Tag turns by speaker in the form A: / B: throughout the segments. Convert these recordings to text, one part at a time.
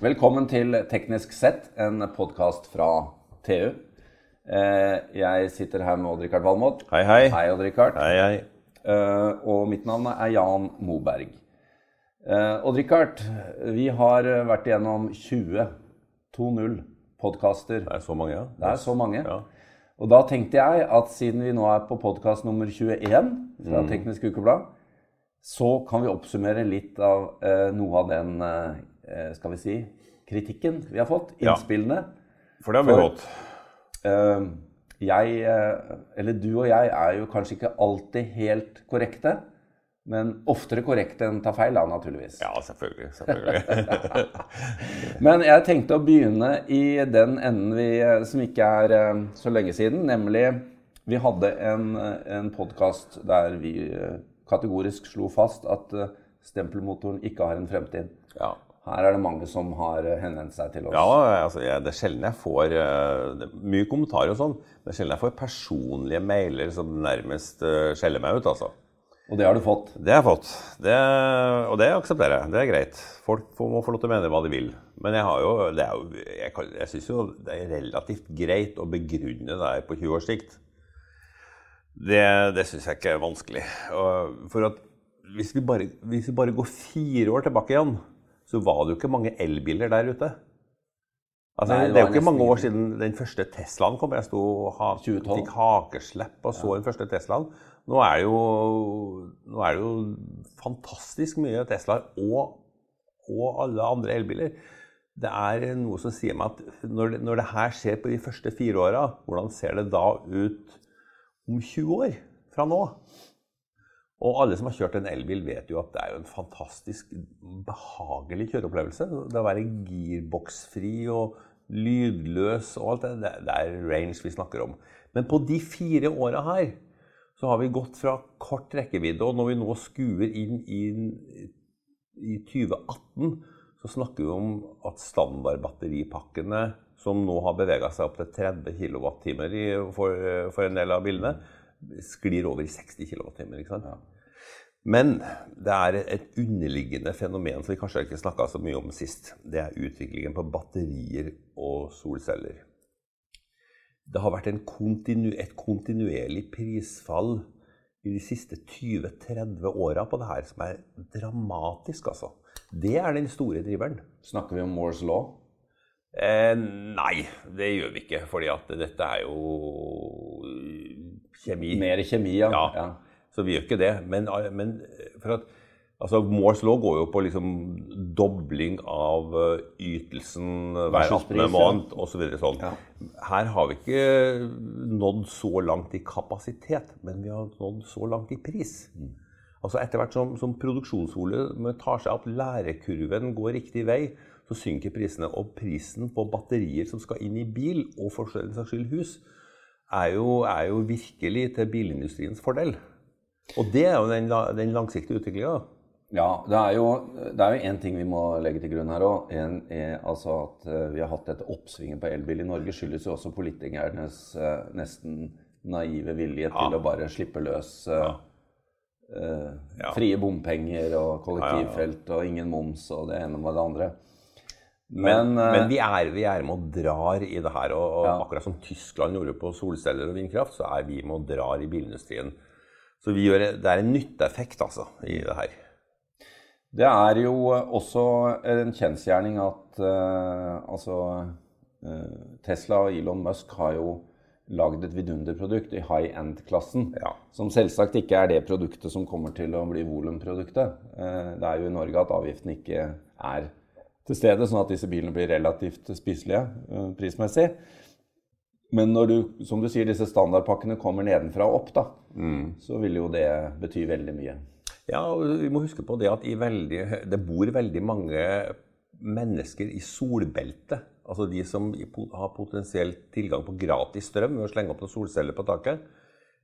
A: Velkommen til Teknisk sett, en podkast fra TU. Eh, jeg sitter her med Odd-Rikard Valmot.
B: Hei, hei.
A: Hei, Odd-Rikard.
B: Hei, hei.
A: Eh, og mitt navn er Jan Moberg. Eh, Odd-Rikard, vi har vært igjennom 20 2.0 podkaster.
B: Det er så mange, ja.
A: Det er så mange.
B: Ja.
A: Og da tenkte jeg at siden vi nå er på podkast nummer 21 fra Teknisk Ukeblad, så kan vi oppsummere litt av eh, noe av den eh, skal vi si, kritikken vi har fått.
B: Ja. For det har vi fått.
A: Eh, jeg, eh, eller du og jeg, er jo kanskje ikke alltid helt korrekte. Men oftere korrekte enn ta feil, da, naturligvis.
B: Ja, selvfølgelig. selvfølgelig.
A: Men jeg tenkte å begynne i den enden vi, som ikke er eh, så lenge siden. Nemlig vi hadde en, en podkast der vi eh, kategorisk slo fast at eh, stempelmotoren ikke har en fremtid.
B: ja.
A: Her er det mange som har eh, henvendt seg til oss.
B: Ja, altså, jeg, det er sjelden jeg får er Mye kommentarer og sånn, men det er sjelden jeg får personlige mailer som nærmest uh, skjeller meg ut, altså.
A: Og det har du fått.
B: Det har jeg fått. Det, og det aksepterer jeg. Det er greit. Folk får, må få lov til å mene hva de vil. Men jeg har jo, det er jo, jeg, kan- jeg syns jo det er relativt greit å begrunne det her på 20 års sikt. Det, det syns jeg ikke er vanskelig. Og For at hvis vi, bare, hvis vi bare går fire år tilbake igjen, så var det jo ikke mange elbiler der ute. Altså,
A: Nei, det
B: det er jo ikke mange år siden den første Teslaen kom. Jeg sto og ha, fikk hakeslepp og så den første Teslaen. Nå er det jo, nå er det jo fantastisk mye Teslaer og, og alle andre elbiler. Det er noe som sier meg at når det, når det her skjer på de første fire åra, hvordan ser det da ut om 20 år fra nå? Og alle som har kjørt en elbil, vet jo at det er jo en fantastisk behagelig kjøreopplevelse. Det å være girboksfri og lydløs og alt det, det, er range vi snakker om. Men på de fire åra her så har vi gått fra kort rekkevidde, og når vi nå skuer inn i, i 2018, så snakker vi om at standardbatteripakkene, som nå har bevega seg opp til 30 kWt for, for en del av bilene, sklir over i 60 kWt. Men det er et underliggende fenomen som vi kanskje ikke snakka så mye om sist. Det er utviklingen på batterier og solceller. Det har vært en kontinu et kontinuerlig prisfall i de siste 20-30 åra på det her, som er dramatisk, altså. Det er den store driveren.
A: Snakker vi om Moores law?
B: Eh, nei, det gjør vi ikke. fordi at dette er jo kjemi.
A: Mer kjemi, ja.
B: Ja.
A: ja.
B: Så vi gjør ikke det. Men, men for at, altså Moores law går jo på liksom dobling av eh, ytelsen hver 18. måned osv. Så sånn.
A: Ja.
B: Her har vi ikke nådd så langt i kapasitet, men vi har nådd så langt i pris.
A: Mm.
B: Altså Etter hvert som, som produksjonsvolumet tar seg opp, lærekurven går riktig vei, så synker prisene. Og prisen på batterier som skal inn i bil, og for den saks skyld hus, er jo, er jo virkelig til bilindustriens fordel. Og det er jo den, den langsiktige utviklinga.
A: Ja, det er jo det er én ting vi må legge til grunn her òg. Altså at eh, vi har hatt dette oppsvinget på elbil i Norge, skyldes jo også politikernes eh, nesten naive vilje til å bare slippe løs eh, eh,
B: Ja.
A: frie bompenger og
B: Ja, ja, ja.
A: kollektivfelt og ingen moms og det ene med det andre.
B: Men,
A: Men, eh,
B: men vi, er, vi er med og drar i det her. Og, og
A: Ja.
B: akkurat som Tyskland gjorde på solceller og vindkraft, så er vi med og drar i bilindustrien. Så vi gjør, det er en nytteeffekt altså, i det her.
A: Det er jo også en kjensgjerning at uh, altså uh, Tesla og Elon Musk har jo lagd et vidunderprodukt i high end-klassen.
B: Ja.
A: Som selvsagt ikke er det produktet som kommer til å bli volumproduktet. Uh, det er jo i Norge at avgiften ikke er til stede, sånn at disse bilene blir relativt spiselige eh, prismessig. Men når du, som du sier, disse standardpakkene kommer nedenfra og opp, da, så vil jo det bety veldig mye.
B: Ja, og vi må huske på det at i veldig, det bor veldig mange mennesker i solbeltet. Altså de som har potensielt tilgang på gratis strøm ved å slenge opp noen solceller på taket.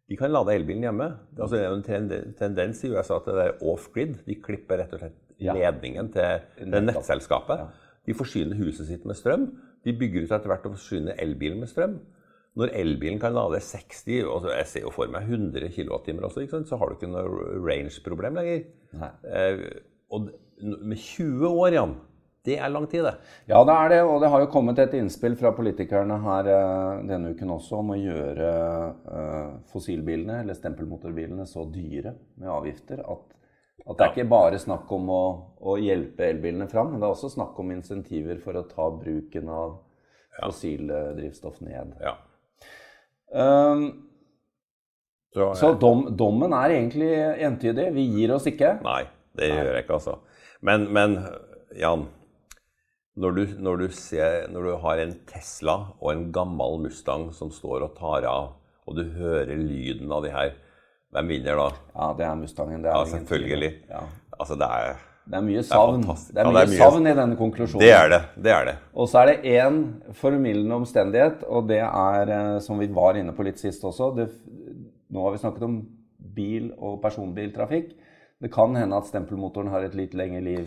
B: De kan lade elbilen hjemme. Det er jo en tendens i USA at det er off-grid. De klipper rett og slett ledningen til det nettselskapet. De forsyner huset sitt med strøm. De bygger ut etter hvert og forsyner elbilen med strøm. Når elbilen kan lade 60, altså jeg ser jo for meg 100 kWt også, så har du ikke noe range-problem lenger. Eh, og med 20 år, Jan, Det er lang tid, det.
A: Ja, det er det. Og det har jo kommet et innspill fra politikerne her eh, denne uken også om å gjøre eh, fossilbilene, eller stempelmotorbilene, så dyre med avgifter at, at det er ikke bare snakk om å, å hjelpe elbilene fram, men det er også snakk om insentiver for å ta bruken av fossildrivstoff ned.
B: Ja.
A: Um,
B: Så,
A: så dom, dommen er egentlig entydig. Vi gir oss ikke.
B: Nei, det gjør jeg ikke, altså. Men, men Jan, når du, når, du ser, når du har en Tesla og en gammel Mustang som står og tar av, og du hører lyden av de her, hvem vinner da?
A: Ja, det er Mustangen. Det er
B: Ja, selvfølgelig.
A: Ja.
B: Altså, det er
A: Det er mye savn. Det er
B: Ja,
A: mye,
B: det er mye-
A: savn i denne konklusjonen.
B: Det er det. Det er det.
A: Og så er det én formildende omstendighet, og det er, eh, som vi var inne på litt sist også det, Nå har vi snakket om bil- og personbiltrafikk. Det kan hende at stempelmotoren har et litt lengre liv.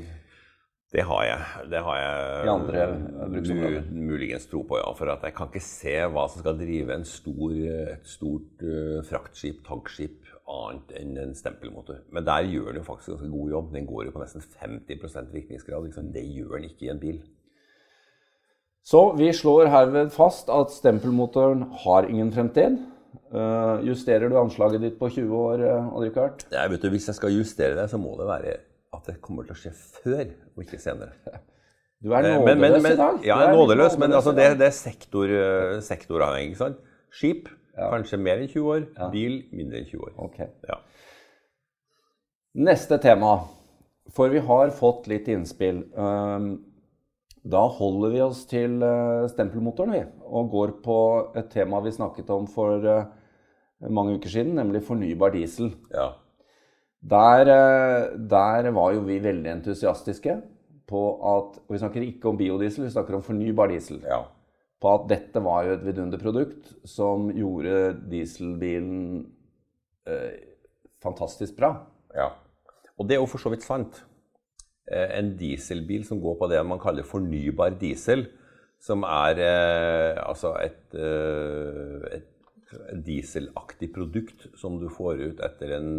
B: Det har jeg. Det har jeg
A: I andre bruksområder.
B: muligens tro på, ja. For jeg kan ikke se hva som skal drive en stor, et stort uh, fraktskip, tankskip, annet enn en stempelmotor. Men der gjør den jo faktisk ganske god jobb. Den går jo på nesten 50% virkningsgrad. Liksom. Det gjør den ikke i en bil.
A: Så vi slår herved fast at stempelmotoren har ingen fremtid. Uh, justerer du anslaget ditt på 20 år, uh, Odd-Rikard?
B: Vet du, Hvis jeg skal justere det, så må det være at det kommer til å skje før, og ikke senere.
A: Du er
B: Eh,
A: nådeløs
B: men, men, men,
A: i dag.
B: Ja, nådeløs, men altså, det, det er sektor, eh, sektoravhengig. Skip kanskje mer enn 20 år. Bil mindre enn 20 år.
A: Ok.
B: Ja.
A: Neste tema, for vi har fått litt innspill. Um, Da holder vi oss til uh, stempelmotoren, vi, og går på et tema vi snakket om for uh, mange uker siden, nemlig fornybar diesel.
B: ja.
A: Der, uh, der var jo vi veldig entusiastiske på at Og vi snakker ikke om biodiesel, vi snakker om fornybar diesel.
B: ja.
A: På at dette var jo et vidunderprodukt som gjorde dieselbilen eh, fantastisk bra.
B: Ja. Og det er jo for så vidt sant. Eh, En dieselbil som går på det man kaller fornybar diesel, som er eh, altså et, eh, et dieselaktig produkt som du får ut etter en,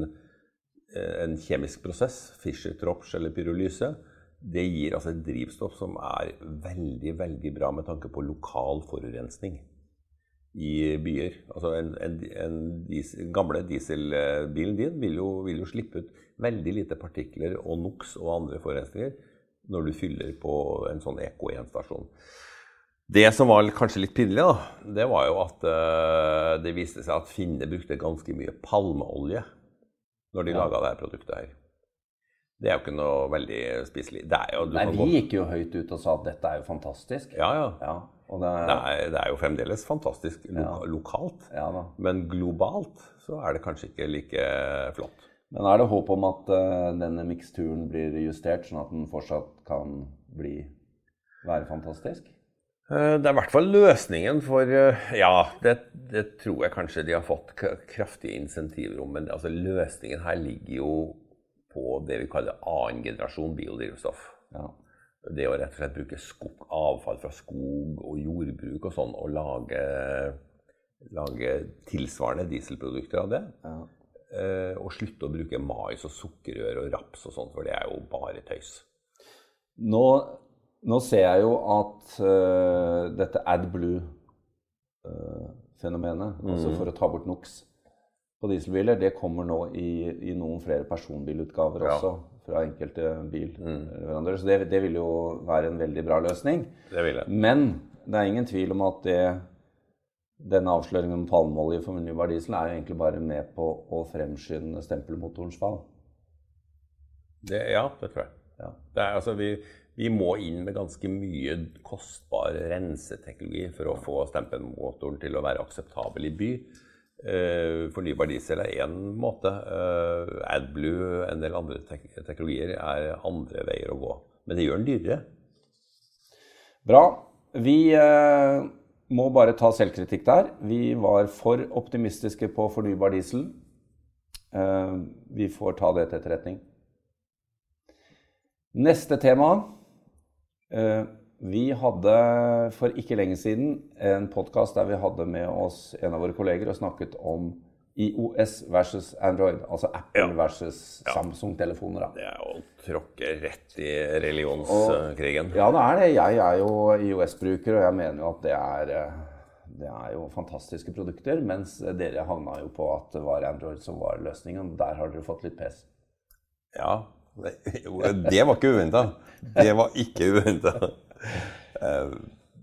B: eh, en kjemisk prosess, Fischer-Tropsch eller pyrolyse, det gir altså et drivstoff som er veldig, veldig bra med tanke på lokal forurensning i byer. Altså en, en, en diesel, gamle dieselbilen din vil jo, vil jo slippe ut veldig lite partikler og NOx og andre forurensninger når du fyller på en sånn Eco 1-stasjon. Det som var kanskje litt pinlig, da, det var jo at eh, det viste seg at Finne brukte ganske mye palmeolje når de
A: Ja.
B: laga dette produktet her. Det er jo ikke noe veldig spiselig. Det jo,
A: Nei, vi
B: gå-
A: gikk jo høyt ut og sa at dette er jo fantastisk.
B: Ja, ja.
A: Ja, det,
B: Det er, det er jo fremdeles fantastisk lo
A: Ja.
B: lokalt. Men globalt så er det kanskje ikke like flott.
A: Men er det håp om at uh, denne miksturen blir justert, sånn at den fortsatt kan bli, være fantastisk?
B: Eh, Det er i hvert fall løsningen for eh, Ja, det, det tror jeg kanskje de har fått kraftige insentiver om. Men altså, løsningen her ligger jo på det vi kaller annen generasjon biodrivstoff.
A: Ja.
B: Det å rett og slett bruke skog, avfall fra skog og jordbruk og sånn, og lage, lage tilsvarende dieselprodukter av det.
A: Ja.
B: Eh, og slutte å bruke mais og sukkerrør og raps og sånt, for det er jo bare tøys.
A: Nå, nå ser jeg jo at uh, dette AdBlue-fenomenet, altså for å ta bort NOx på dieselbiler, det kommer nå i, i noen flere personbilutgaver
B: Ja.
A: også fra enkelte billeverandører. Så det, det vil jo være en veldig bra løsning.
B: Det vil jeg.
A: Men det er ingen tvil om at det, denne avsløringen om palmeolje for fornybar diesel er jo egentlig bare med på å fremskynde stempelmotorens fall.
B: Det, ja, det tror jeg.
A: Ja.
B: Det er, altså, vi, vi må inn med ganske mye kostbar renseteknologi for å få stempelmotoren til å være akseptabel i by. Eh, fornybar diesel er én måte. Eh, AdBlue, en del andre tek teknologier, er andre veier å gå. Men det gjør den dyrere.
A: Bra. Vi eh, må bare ta selvkritikk der. Vi var for optimistiske på fornybar diesel. Vi får ta det til etterretning. Neste tema. Vi hadde for ikke lenge siden en podkast der vi hadde med oss en av våre kolleger og snakket om IOS versus Android. Altså Apple
B: Ja.
A: versus Samsung-telefoner.
B: Det er å tråkke rett i religionskrigen.
A: Ja, det er det. Jeg er jo IOS-bruker, og jeg mener jo at det er, eh, det er jo fantastiske produkter. Mens dere havna jo på at det var Android som var løsningen. Der har dere fått litt pes.
B: Ja. Det, det var ikke uventa. Det var ikke uventa.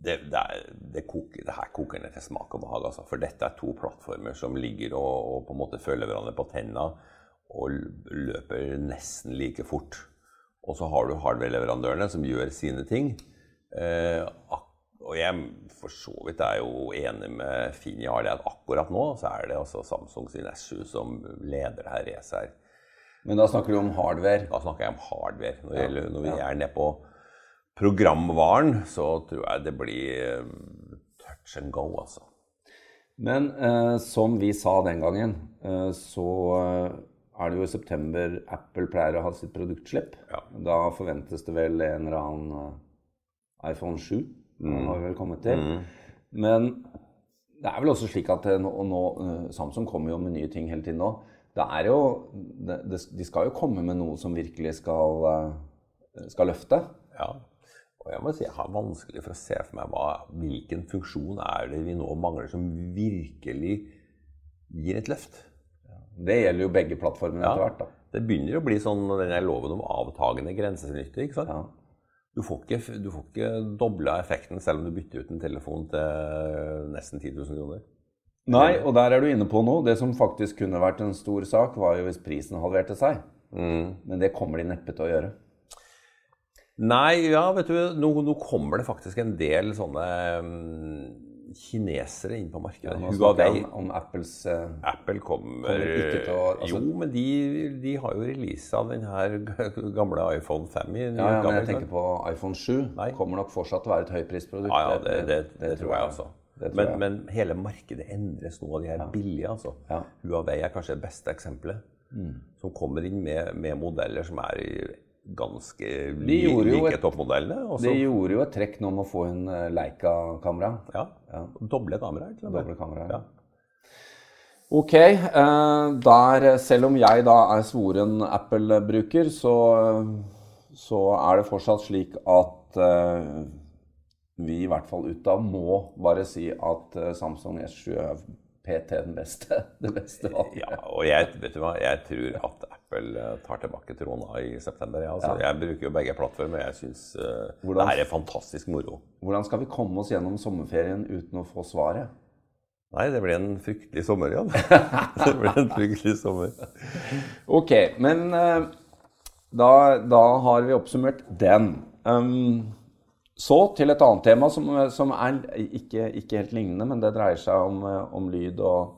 B: Det, det, er- det, koker, det her koker ned til smak og behag. Altså. For dette er to plattformer som ligger og, og på en måte føler hverandre på tenna og løper nesten like fort. Og så har du hardware-leverandørene som gjør sine ting. Eh, og jeg for så vidt er jo enig med Finn Harley at akkurat nå så er det altså Samsung sin S7 som leder det her racet her.
A: Men da snakker du om hardware.
B: Da snakker jeg om hardware. Når, ja, gjelder, når vi er nede på programvaren, så tror jeg det blir eh, touch and go, altså.
A: Men eh, som vi sa den gangen, eh, så eh, er det jo i september Apple pleier å ha sitt produktslipp.
B: Ja.
A: Da forventes det vel en eller annen eh, iPhone 7. Den har vi vel kommet til. Men det er vel også slik at nå, nå, Samsung kommer jo med nye ting hele tiden nå. Det er jo, det, de skal jo komme med noe som virkelig skal, skal løfte.
B: Ja. Og jeg må si, jeg har vanskelig for å se for meg hva, hvilken funksjon er det vi nå mangler som virkelig gir et løft.
A: Det gjelder jo begge plattformene
B: Ja.
A: etter hvert. da.
B: Det begynner å bli sånn den loven om avtagende grensenytte. ikke sant?
A: Ja.
B: Du får ikke, du får ikke dobla effekten selv om du bytter ut en telefon til nesten 10 000 kroner.
A: Nei, og der er du inne på noe. Det som faktisk kunne vært en stor sak, var jo hvis prisen halverte seg. Men det kommer de neppe til å gjøre.
B: Nei, ja, vet du, nå, nå kommer det faktisk en del sånne um, kinesere inn på markedet.
A: Ja,
B: Huawei,
A: om, om Apples uh,
B: Apple kommer,
A: Kommer ikke til å- altså-
B: Jo, men de, de har jo releasa den her gamle iPhone 5 i
A: Ja, ja, men jeg tenker på iPhone 7.
B: Nei.
A: Kommer nok fortsatt til å være et høyprisprodukt.
B: Ja, ja, det, det, det, tror jeg også. Men, men hele markedet endres nå, av de er billige. altså.
A: Ja. Mm.
B: Huawei er kanskje det beste eksempelet. Som kommer inn med, med modeller som er i ganske li, like toppmodellene. Også.
A: De gjorde jo et trekk nå med å få en eh, Leica-kamera.
B: ja,
A: Ja.
B: doble kameraer.
A: Doble kameraer.
B: Ja.
A: Ok, eh, der, selv om jeg da er svoren Apple-bruker, så, så er det fortsatt slik at eh, vi i hvert fall ut av må bare si at eh, Samsung S7 er PT den beste. Det beste valget.
B: Ja, og jeg, vet du hva, jeg tror at eh, tar tilbake trona i september. Ja, altså, Jeg bruker jo begge plattformer. Jeg syns uh, det
A: Hvordan-
B: her er fantastisk moro.
A: Hvordan skal vi komme oss gjennom sommerferien uten å få svaret?
B: Nei, det blir en fryktelig sommer, Jan. det blir en fryktelig sommer.
A: Ok, men uh, da, da har vi oppsummert den. Um, så til et annet tema som, som er ikke, ikke helt lignende, men det dreier seg om, eh, om lyd og,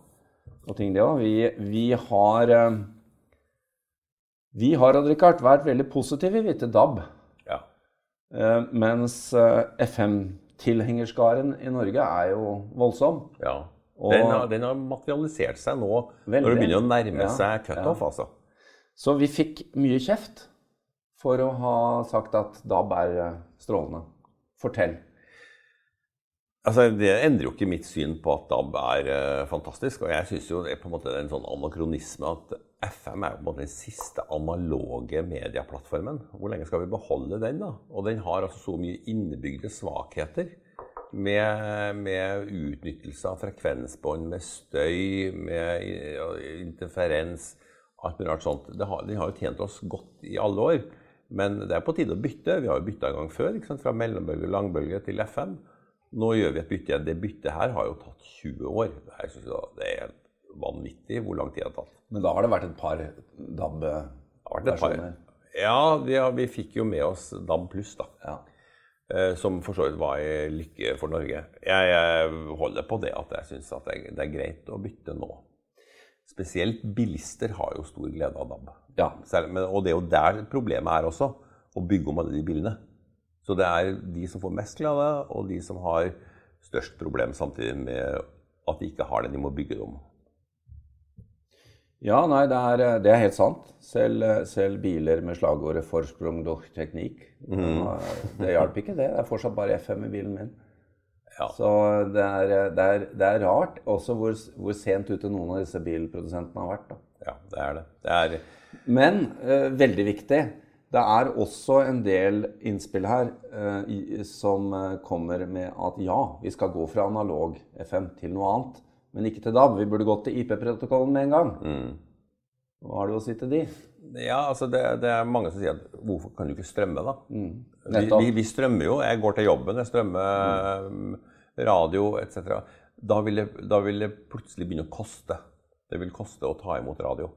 A: og ting, det òg. Vi, vi har eh, Vi har, Odd-Rikard, vært veldig positive vi, til DAB.
B: Ja.
A: eh, mens eh, FM-tilhengerskaren i Norge er jo voldsom.
B: ja. Den, har, den har materialisert seg nå
A: Veldig.
B: når det begynner å nærme
A: Ja,
B: seg cutoff. altså.
A: Så vi fikk mye kjeft for å ha sagt at DAB er eh, strålende. Fortell.
B: Altså, Det endrer jo ikke mitt syn på at DAB er uh, fantastisk. Og jeg syns jo det er på en måte en sånn anakronisme at FM er på en måte den siste analoge medieplattformen. Hvor lenge skal vi beholde den? da? Og den har altså så mye innebygde svakheter. Med, med utnyttelse av frekvensbånd, med støy, med interferens, alt mulig rart sånt. Det har, den har jo tjent oss godt i alle år. Men det er på tide å bytte. Vi har jo bytta en gang før, fra mellombølge, og langbølge til FM. Nå gjør vi et bytte. Det byttet her har jo tatt 20 år. Synes jo Det er vanvittig hvor lang tid det har tatt.
A: Men da har det vært et par
B: Det har vært et par-
A: DAB-versjoner.
B: Ja, vi, vi fikk jo med oss DAB pluss, da.
A: Ja.
B: Eh, Som for så vidt var en lykke for Norge. Jeg, jeg holder på det at jeg syns det, det er greit å bytte nå. Spesielt bilister har jo stor glede av DAB.
A: ja.
B: Selv, men, og det er jo der problemet er også, å bygge om alle de bilene. Så det er de som får mest glede, og de som har størst problem samtidig med at de ikke har det, de må bygge det om.
A: Ja, nei, det er, det er helt sant. Selv, selv biler med slagordet 'forsprung durch teknikk'.
B: Mm.
A: Det hjalp ikke, det. Det er fortsatt bare FM i bilen min.
B: Ja.
A: Så det er, det, er, det er rart også hvor, hvor sent ute noen av disse bilprodusentene har vært. da.
B: Ja, det er det. Det er
A: Men eh, veldig viktig. Det er også en del innspill her eh, i, som eh, kommer med at ja, vi skal gå fra analog FM til noe annet. Men ikke til DAB. Vi burde gått til IP-protokollen med en gang.
B: mm.
A: Hva har du å si til de?
B: Ja, altså det, det er mange som sier at hvorfor kan du ikke strømme, da? Vi, vi, vi strømmer jo. Jeg går til jobben, jeg strømmer mm. radio etc. Da vil, det, da vil det plutselig begynne å koste. Det vil koste å ta imot radio.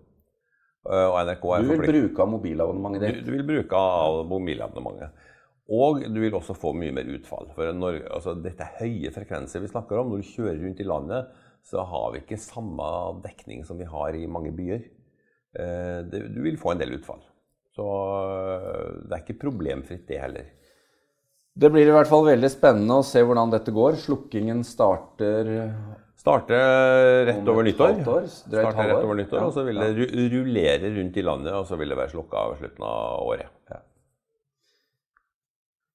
B: Eh, Og NRK er
A: Du vil bruke av mobilabonnementet
B: du,
A: ditt.
B: du vil bruke av mobilabonnementet. Og du vil også få mye mer utfall. For Norge, altså, dette er høye frekvenser vi snakker om. Når du kjører rundt i landet, så har vi ikke samme dekning som vi har i mange byer. Eh, det, du vil få en del utfall. Så eh, det er ikke problemfritt, det heller.
A: Det blir i hvert fall veldig spennende å se hvordan dette går. Slukkingen starter
B: Starte rett over nyttår.
A: år, drøyt
B: Starte rett over nyttår,
A: Ja,
B: Og så vil det rullere rundt i landet, og så vil det være slukka ved slutten av året.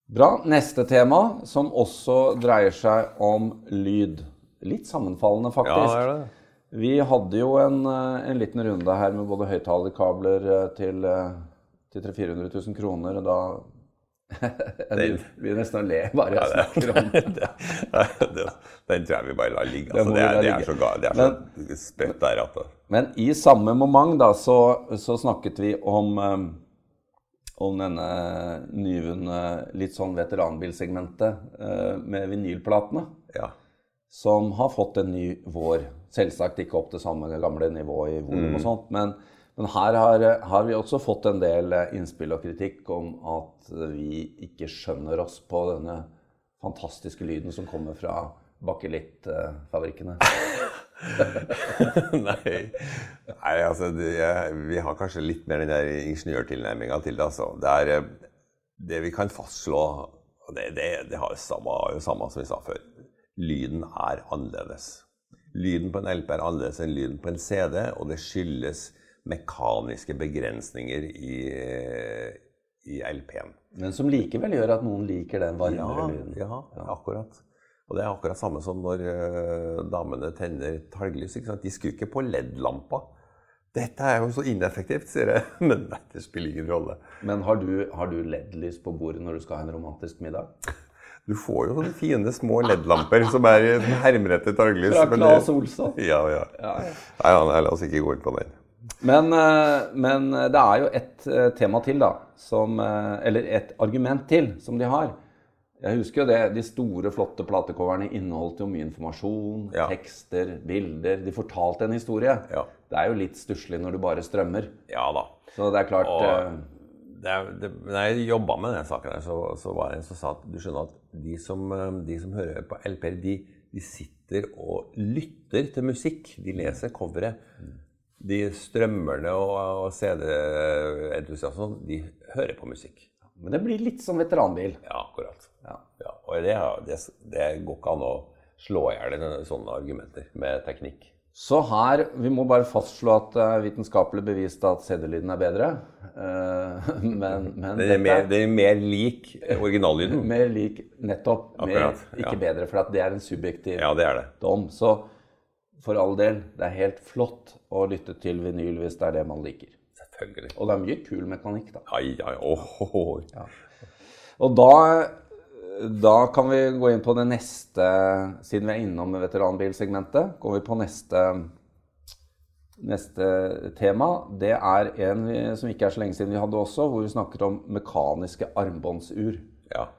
A: Bra. Neste tema, som også dreier seg om lyd. Litt sammenfallende,
B: Ja,
A: faktisk.
B: det er det.
A: Vi hadde jo en, eh, en liten runde her med både høyttalerkabler eh, til, eh, til 300 000-400 000 kroner. Og da Jeg begynner nesten å le bare jeg snakker om det.
B: den tror jeg vi bare lar ligge. Altså, det, er, det er så, ga- det er så spøtt der at
A: Men i samme moment da, så, så snakket vi om, om denne nyvunne litt sånn veteranbilsegmentet med vinylplatene.
B: Ja.
A: Som har fått en ny vår. Selvsagt ikke opp til samme gamle nivå i volum og sånt, men, men her har, har vi også fått en del eh, innspill og kritikk om at vi ikke skjønner oss på denne fantastiske lyden som kommer fra bakelittfabrikkene.
B: Nei. Nei, altså det, Vi har kanskje litt mer den der ingeniørtilnærminga til det. altså. Det, er, eh, det vi kan fastslå og Det, det, det har samme, jo samme som vi sa før. Lyden er annerledes. Lyden på en LP er annerledes enn lyden på en CD, og det skyldes mekaniske begrensninger i, i LP-en.
A: Men som likevel gjør at noen liker den varmere
B: Ja,
A: lyden.
B: ja, akkurat. Og det er akkurat samme som når eh, damene tenner talglys. De skrur ikke på LED-lampa. Dette er jo så ineffektivt, sier jeg. Men det spiller ingen rolle.
A: Men har du, har du LED-lys på bordet når du skal ha en romantisk middag?
B: Du får jo sånne fine små LED-lamper som er hermer etter talglys.
A: Fra Claes Olsson?
B: Ja, ja.
A: Ja, ja.
B: Nei, ja, nei, la oss ikke gå inn på den.
A: Men, eh, men det er jo et eh, tema til, da. Som, eh, eller et argument til som de har. Jeg husker jo det, De store, flotte platecoverne inneholdt jo mye informasjon,
B: Ja.
A: tekster, bilder. De fortalte en historie.
B: Ja.
A: Det er jo litt stusslig når du bare strømmer.
B: Ja da.
A: Så det er klart
B: Og
A: eh,
B: det, det, når jeg jobba med denne saken, der, så, så var det en som sa at du skjønner at de som, eh, de som hører på LP-er, de, de sitter og lytter til musikk. De leser coveret. De strømmerne og, og CD-entusiastene, de hører på musikk.
A: Men det blir litt som veteranbil.
B: Ja, akkurat.
A: Ja.
B: Ja, og det, det, det går ikke an å slå i hjel sånne argumenter med teknikk.
A: Så her, Vi må bare fastslå at det er vitenskapelig bevist at CD-lyden er bedre. Eh, men men
B: Den er mer, den er mer lik originallyden.
A: mer lik nettopp. Mer,
B: ikke ja.
A: bedre, for det er en subjektiv
B: Ja, det er det.
A: dom. Så for all del, det er helt flott å lytte til vinyl hvis det er det man liker.
B: Selvfølgelig.
A: Og det er mye kul mekanikk, da.
B: Ai, ai, åh,
A: Og da, da kan vi gå inn på det neste Siden vi er innom veteranbilsegmentet, går vi på neste, neste tema. Det er en vi, som ikke er så lenge siden vi hadde også, hvor vi snakket om mekaniske armbåndsur.
B: Ja.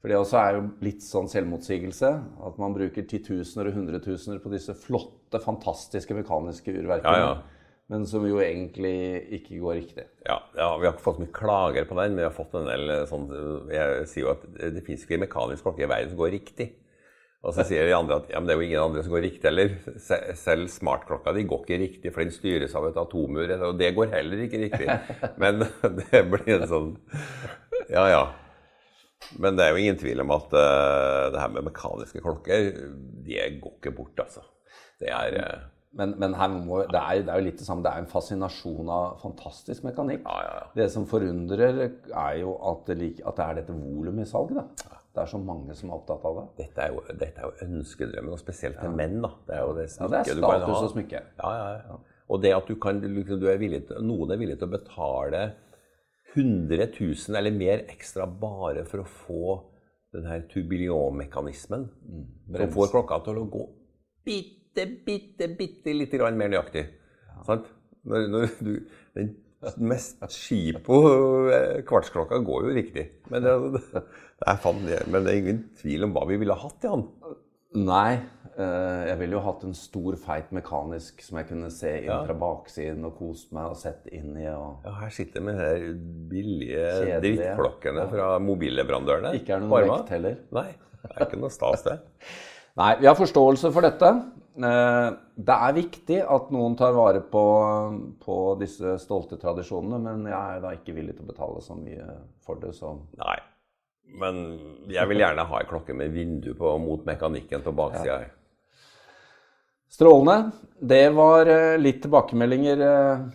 A: For det også er jo litt sånn selvmotsigelse. At man bruker titusener og hundretusener på disse flotte, fantastiske mekaniske urverkene.
B: Ja, ja.
A: Men som jo egentlig ikke går riktig.
B: Ja, ja, Vi har ikke fått så mye klager på den, men vi har fått en del sånn Jeg sier jo at det finnes ikke mekanisk klokke i verden som går riktig. Og så sier de andre at ja, men det er jo ingen andre som går riktig heller. Selv smartklokka di går ikke riktig, for den styres av et atomur. Og det går heller ikke riktig. Men det blir en sånn Ja, ja. Men det er jo ingen tvil om at uh, det her med mekaniske klokker, det går ikke bort, altså. Det er eh,
A: Men, men her må, det, er, det er jo litt det samme. Det er en fascinasjon av fantastisk mekanikk.
B: Ja, ja, ja.
A: Det som forundrer, er jo at det, like, at det er dette volumet i salget. det er så mange som er opptatt av det.
B: Dette er jo, dette er jo ønskedrømmen, og spesielt til menn. da. Det er jo det
A: Ja, det er status og smykke.
B: Ja, ja, ja. Og det at du kan, liksom, du er villig noen er villig til å betale 100 000 eller mer ekstra bare for å få den her tourbillon-mekanismen som
A: brems.
B: får klokka til å gå bitte, bitte, bitte lite grann mer nøyaktig. Sant? Når, når du, den mest skipo eh, kvartsklokka går jo riktig. Men det, det, er fan, men det er ingen tvil om hva vi ville hatt i han.
A: Nei, eh, jeg ville jo hatt en stor, feit mekanisk som jeg kunne se inn
B: Ja.
A: fra baksiden og kost meg og sett inn i. Og
B: Ja, her sitter med de her billige
A: Kjedelige.
B: drittklokkene fra mobilleverandørene.
A: ikke er
B: På
A: vekt heller.
B: Nei, det er ikke noe stas, det.
A: Nei, vi har forståelse for dette. Eh, Det er viktig at noen tar vare på, på disse stolte tradisjonene, men jeg er da ikke villig til å betale så mye for det. Så
B: Nei. Men jeg vil gjerne ha ei klokke med vindu på, mot mekanikken på baksida. Ja.
A: Strålende. Det var eh, litt tilbakemeldinger eh,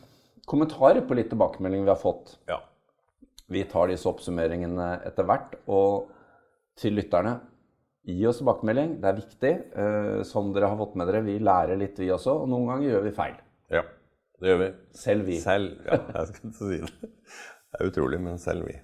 A: Kommentarer på litt tilbakemeldinger vi har fått.
B: Ja.
A: Vi tar disse oppsummeringene etter hvert. Og til lytterne, gi oss tilbakemelding. Det er viktig. Eh, Som dere har fått med dere, vi lærer litt, vi også. Og noen ganger gjør vi feil.
B: ja. Det gjør vi.
A: Selv vi.
B: Selv. Ja, jeg skal ikke si det. Det er utrolig, men selv vi.